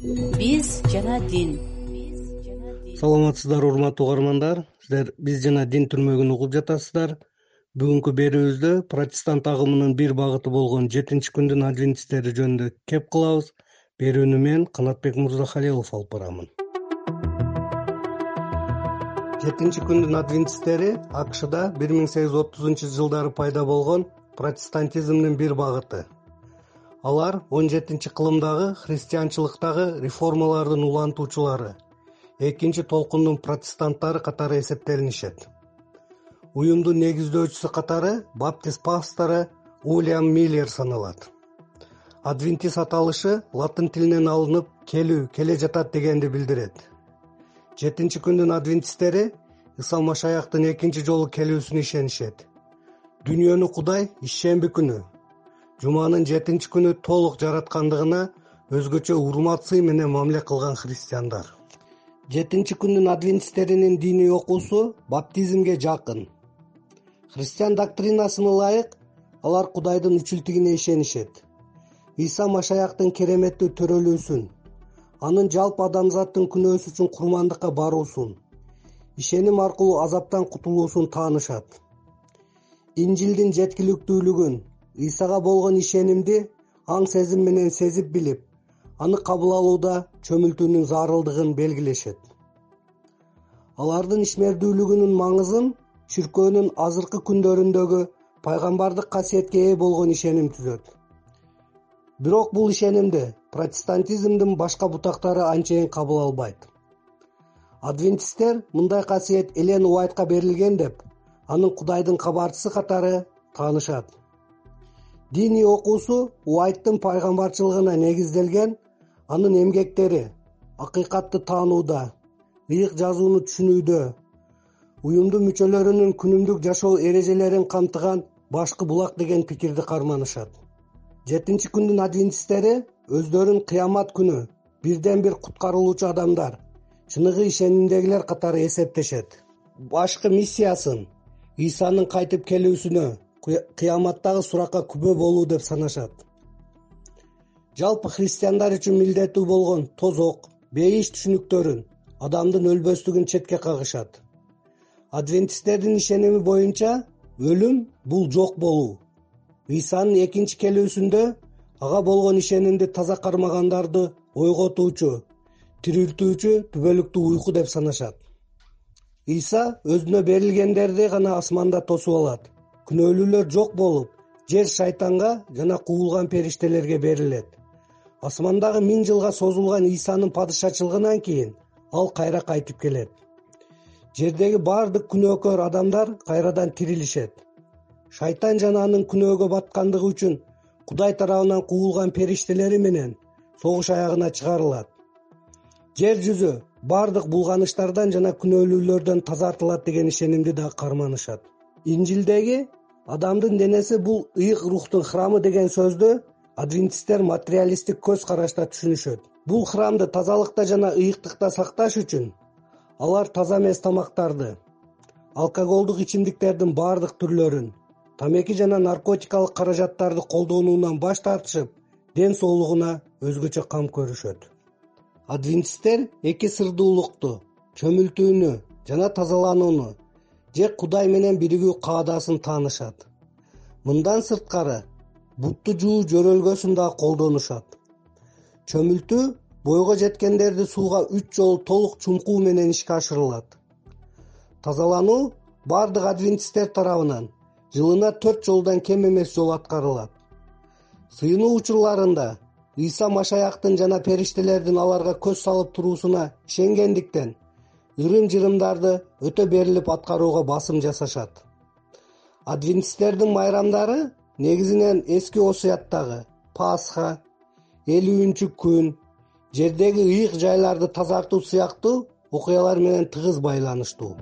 биз жана дин. Саламатсыздарбы урматтуу угармандар. Сиздер биз жана дин түрмөгүн угуп жатасыздар. Бүгүнкү берүүбүздө протестант агымынын бир багыты болгон жетинчи күндүн адвентисттери жөнүндө кеп кылабыз. Берүүнү мен канатбек мырзахалилов алып барамын. Жетинчи күндүн адвентисттери акшда бир миң сегиз жүз отузунчу жылдары пайда болгон протестантизмдин бир багыты алар он жетинчи кылымдагы христианчылыктагы реформалардын улантуучулары. Экинчи толкундун протестанттары катары эсептелинишет. Уюмдун негиздөөчүсү катары баптист пастору уильям миллер саналат. Адвентист аталышы латын тилинен алынып келүү келе жатат дегенди билдирет. Жетинчи күндүн адвентисттери ыса машаяктын экинчи жолу келүүсүнө ишенишет. Дүйнөнү кудай ишемби күнү жуманын жетинчи күнү толук жараткандыгына өзгөчө урмат сый менен мамиле кылган христиандар жетинчи күндүн адвентисттеринин диний окуусу баптизмге жакын. Христиан доктринасына ылайык алар кудайдын үчүлтүгүнө ишенишет. Ыйса машаяктын кереметтүү төрөлүүсүн анын жалпы адамзаттын күнөөсү үчүн курмандыкка баруусун ишеним аркылуу азаптан кутулуусун таанышат. Инжилдин жеткиликтүүлүгүн ыйсага болгон ишенимди аң сезим менен сезип билип аны кабыл алууда чөмүлтүүнүн зарылдыгын белгилешет. Алардын ишмердүүлүгүнүн маңызын чиркөөнүн азыркы күндөрүндөгү пайгамбардык касиетке ээ болгон ишеним түзөт. Бирок бул ишенимди протестантизмдин башка бутактары анчейин кабыл албайт. Адвентисттер мындай касиет элен уайтка берилген деп аны кудайдын кабарчысы катары таанышат диний окуусу уайттын пайгамбарчылыгына негизделген анын эмгектери акыйкатты таанууда ыйык жазууну түшүнүүдө уюмдун мүчөлөрүнүн күнүмдүк жашоо эрежелерин камтыган башкы булак деген пикирди карманышат. Жетинчи күндүн адвентисттери өздөрүн кыямат күнү бирден бир куткарылуучу адамдар чыныгы ишенимдегилер катары эсептешет. Башкы миссиясын ыйсанын кайтып келүүсүнө кыяматтагы суракка күбө болуу деп санашат. Жалпы христиандар үчүн милдеттүү болгон тозок бейиш түшүнүктөрүн адамдын өлбөстүгүн четке кагышат. Адвентисттердин ишеними боюнча өлүм бул жок болуу. Ыйсанын экинчи келүүсүндө ага болгон ишенимди таза кармагандарды ойготуучу тирилтүүчү түбөлүктүү уйку деп санашат. Ыйса өзүнө берилгендерди гана асманда тосуп алат күнөөлүүлөр жок болуп жер шайтанга жана куулган периштелерге берилет. Асмандагы миң жылга созулган ыйсанын падышачылыгынан кийин ал кайра кайтып келет. Жердеги баардык күнөөкөр адамдар кайрадан тирилишет. Шайтан жана анын күнөөгө баткандыгы үчүн кудай тарабынан куулган периштелери менен согуш аягына чыгарылат. Жер жүзү баардык булганыштардан жана күнөөлүүлөрдөн тазартылат деген ишенимди да карманышат. Инжилдеги адамдын денеси бул ыйык рухтун храмы деген сөздү адвентисттер материалисттик көз карашта түшүнүшөт. Бул храмды тазалыкта жана ыйыктыкта сакташ үчүн алар таза эмес тамактарды алкоголдук ичимдиктердин баардык түрлөрүн тамеки жана наркотикалык каражаттарды колдонуудан баш тартышып ден соолугуна өзгөчө кам көрүшөт. Адвентисттер эки сырдуулукту чөмүлтүүнү жана тазаланууну же кудай менен биригүү каадасын таанышат. Мындан сырткары бутту жуу жөрөлгөсүн дагы колдонушат. Чөмүлтүү бойго жеткендерди сууга үч жолу толук чумкуу менен ишке ашырылат. Тазалануу баардык адвентисттер тарабынан жылына төрт жолдон кем эмес жолу аткарылат. Сыйынуу учурларында ыйса машаяктын жана периштелердин аларга көз салып туруусуна ишенгендиктен ырым жырымдарды өтө берилип аткарууга басым жасашат. Адвентисттердин майрамдары негизинен эски осуяттагы пасха элүүнчү күн жердеги ыйык жайларды тазартуу сыяктуу окуялар менен тыгыз байланыштуу.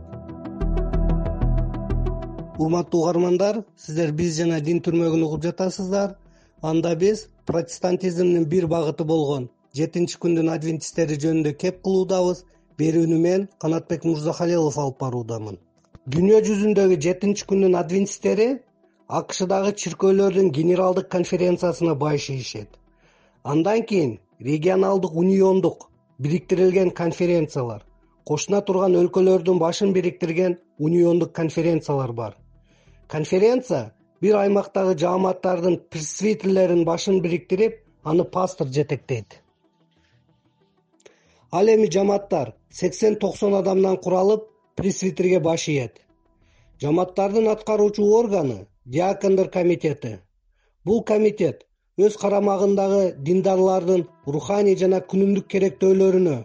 Урматтуу угармандар сиздер биз жана дин түрмөгүн угуп жатасыздар. Анда биз протестантизмдин бир багыты болгон жетинчи күндүн адвентисттери жөнүндө кеп кылуудабыз берүүнү мен канатбек мырзахалилов алып баруудамын. Дүйнө жүзүндөгү жетинчи күндүн адвентисттери акшдагы чиркөөлөрдүн генералдык конференциясына баш ийишет андан кийин регионалдык униондук бириктирилген конференциялар кошуна турган өлкөлөрдүн башын бириктирген униондук конференциялар бар. Конференция бир аймактагы жааматтардын пресвитерлеринин башын бириктирип аны пастор жетектейт ал эми жамааттар сексен токсон адамдан куралып пресвитерге баш ийет. Жамааттардын аткаруучу органы диакондор комитети. Бул комитет өз карамагындагы диндарлардын руханий жана күнүмдүк керектөөлөрүнө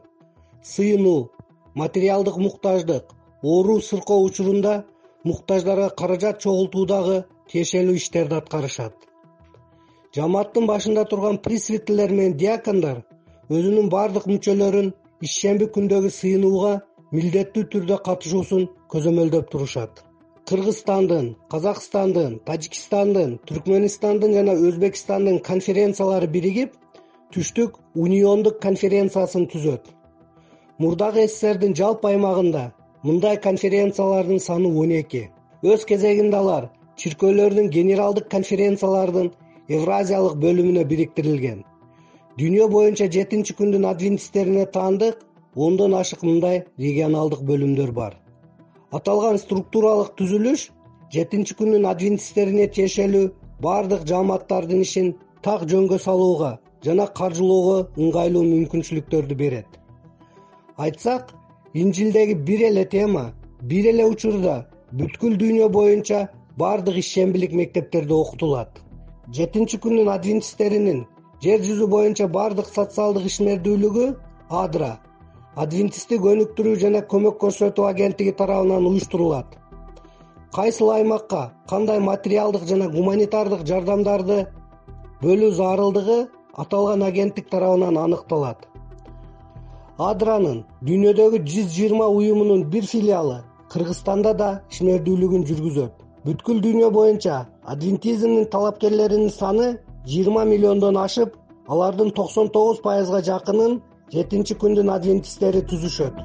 сыйынуу материалдык муктаждык оору сыркоо учурунда муктаждарга каражат чогултуудагы тиешелүү иштерди аткарышат. Жамааттын башында турган пресвитерлер менен диакондор өзүнүн баардык мүчөлөрүн ишемби күндөгү сыйынууга милдеттүү түрдө катышуусун көзөмөлдөп турушат. Кыргызстандын казакстандын тажикстандын түркмөнстандын жана өзбекстандын конференциялары биригип түштүк униондук конференциясын түзөт мурдагы сссрдин жалпы аймагында мындай конференциялардын саны он эки. Өз кезегинде алар чиркөөлөрдүн генералдык конференциялардын евразиялык бөлүмүнө бириктирилген дүйнө боюнча жетинчи күндүн адвентисттерине таандык ондон ашык мындай регионалдык бөлүмдөр бар. Аталган структуралык түзүлүш жетинчи күндүн адвентисттерине тиешелүү баардык жааматтардын ишин так жөнгө салууга жана каржылоого ыңгайлуу мүмкүнчүлүктөрдү берет. Айтсак инжилдеги бир эле тема бир эле учурда бүткүл дүйнө боюнча баардык ишембилик мектептерде окутулат. Жетинчи күндүн адвентисттеринин жер жүзү боюнча баардык социалдык ишмердүүлүгү адра адвентисттик өнүктүрүү жана көмөк көрсөтүү агенттиги тарабынан уюштурулат. Кайсыл аймакка кандай материалдык жана гуманитардык жардамдарды бөлүү зарылдыгы аталган агенттик тарабынан аныкталат. Адранын дүйнөдөгү жүз жыйырма уюмунун бир филиалы кыргызстанда да ишмердүүлүгүн жүргүзөт. Бүткүл дүйнө боюнча адвентизмдин талапкерлеринин саны жыйырма миллиондон ашып алардын токсон тогуз пайызга жакынын жетинчи күндүн адвентисттери түзүшөт.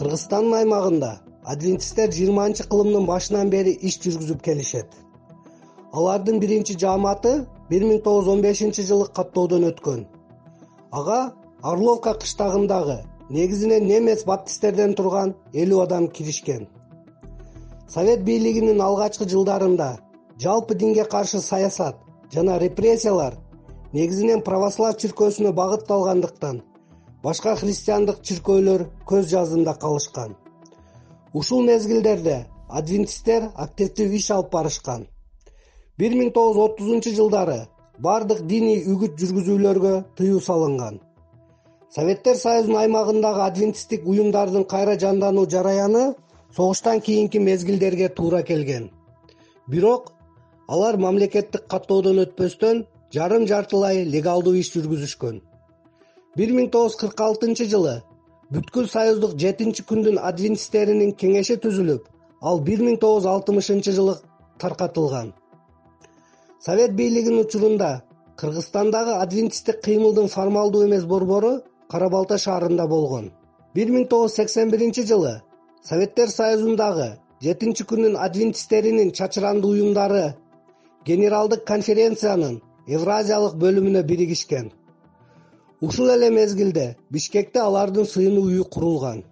Кыргызстандын аймагында адвентисттер жыйырманчы кылымдын башынан бери иш жүргүзүп келишет. Алардын биринчи жааматы бир миң тогуз жүз он бешинчи жылы каттоодон өткөн. Ага орловка кыштагындагы негизинен немец баптисттерден турган элүү адам киришкен совет бийлигинин алгачкы жылдарында жалпы динге каршы саясат жана репрессиялар негизинен православ чиркөөсүнө багытталгандыктан башка христиандык чиркөөлөр көз жаздында калышкан. Ушул мезгилдерде адвентисттер активдүү иш алып барышкан. Бир миң тогуз жүз отузунчу жылдары баардык диний үгүт жүргүзүүлөргө тыюу салынган. Советтер союзунун аймагындагы адвентисттик уюмдардын кайра жандануу жараяны согуштан кийинки мезгилдерге туура келген. Бирок алар мамлекеттик каттоодон өтпөстөн жарым жартылай легалдуу иш жүргүзүшкөн. Бир миң тогуз жүз кырк алтынчы жылы бүткүл союздук жетинчи күндүн адвентисттеринин кеңеши түзүлүп ал бир миң тогуз жүз алтымышынчы жылы таркатылган. Совет бийлигинин учурунда кыргызстандагы адвентисттик кыймылдын формалдуу эмес борбору кара балта шаарында болгон. Бир миң тогуз жүз сексен биринчи жылы советтер союзундагы жетинчи күндүн адвентисттеринин чачырандуу уюмдары генералдык конференциянын евразиялык бөлүмүнө биригишкен. Ушул эле мезгилде бишкекте алардын сыйынуу үйү курулган.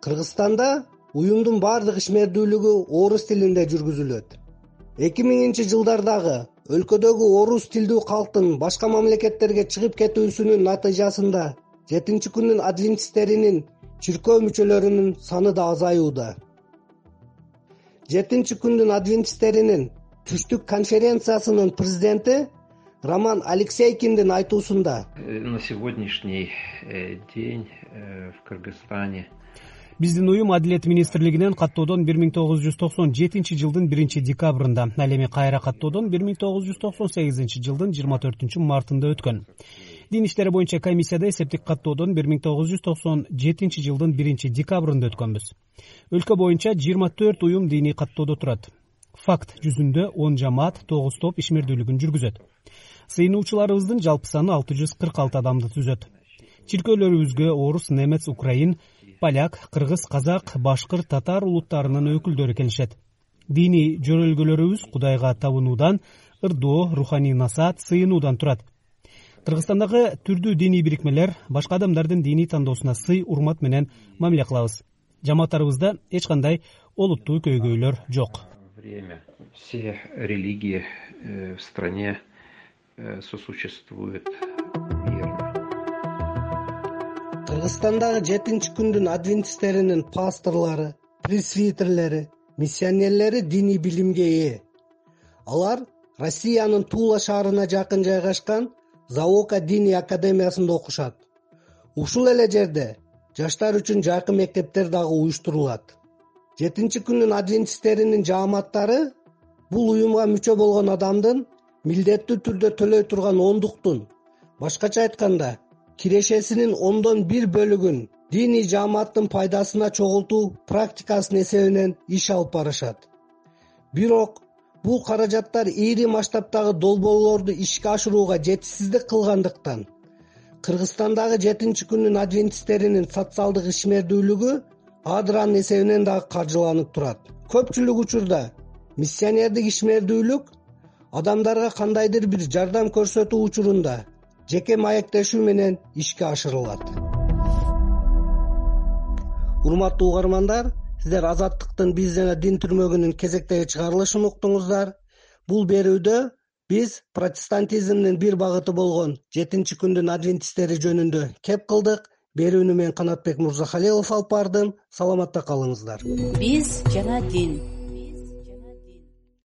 Кыргызстанда уюмдун баардык ишмердүүлүгү орус тилинде жүргүзүлөт. Эки миңинчи жылдардагы өлкөдөгү орус тилдүү калктын башка мамлекеттерге чыгып кетүүсүнүн натыйжасында жетинчи күндүн адвентисттеринин чиркөө мүчөлөрүнүн саны да азаюуда. Жетинчи күндүн адвентисттеринин түштүк конференциясынын президенти роман алексейкиндин айтуусунда на сегодняшний э, день э, в кыргызстане. Биздин уюм адилет министрлигинен каттоодон бир миң тогуз жүз токсон жетинчи жылдын биринчи декабрында ал эми кайра каттоодон бир миң тогуз жүз токсон сегизинчи жылдын жыйырма төртүнчү мартында өткөн дин иштери боюнча комиссияда эсептик каттоодон бир миң тогуз жүз токсон жетинчи жылдын биринчи декабрында өткөнбүз. Өлкө боюнча жыйырма төрт уюм диний каттоодо турат. Факт жүзүндө он жамаат тогуз топ ишмердүүлүгүн жүргүзөт. Сыйынуучуларыбыздын жалпы саны алты жүз кырк алты адамды түзөт. Чиркөөлөрүбүзгө орус немец украин поляк кыргыз казак башкырт татар улуттарынын өкүлдөрү келишет. Диний жөрөлгөлөрүбүз кудайга табынуудан ырдоо руханий насаат сыйынуудан турат кыргызстандагы түрдүү диний бирикмелер башка адамдардын диний тандоосуна сый урмат менен мамиле кылабыз. Жамааттарыбызда эч кандай олуттуу көйгөйлөр жок. Время. Все религии э, в стране э, сосуществуют кыргызстандагы жетинчи күндүн адвентисттеринин пасторлору пресвитерлери миссионерлери диний билимге ээ. Алар россиянын тула шаарына жакын жайгашкан завока диний академиясында окушат. Ушул эле жерде жаштар үчүн жайкы мектептер дагы уюштурулат. Жетинчи күндүн адвентисттеринин жааматтары бул уюмга мүчө болгон адамдын милдеттүү түрдө төлөй турган ондуктун башкача айтканда кирешесинин ондон бир бөлүгүн диний жааматтын пайдасына чогултуу практикасынын эсебинен иш алып барышат. Бирок бул каражаттар ири масштабтагы долбоорлорду ишке ашырууга жетишсиздик кылгандыктан. Кыргызстандагы жетинчи күндүн адвентисттеринин социалдык ишмердүүлүгү адранын эсебинен дагы каржыланып турат. Көпчүлүк учурда миссионердик ишмердүүлүк адамдарга кандайдыр бир жардам көрсөтүү учурунда жеке маектешүү менен ишке ашырылат. Урматтуу угармандар сиздер азаттыктын биз жана дин түрмөгүнүн кезектеги чыгарылышын уктуңуздар. Бул берүүдө биз протестантизмдин бир багыты болгон жетинчи күндүн адвентисттери жөнүндө кеп кылдык. Берүүнү мен канатбек мырзахалилов алып бардым. Саламатта калыңыздар. Биз жана дин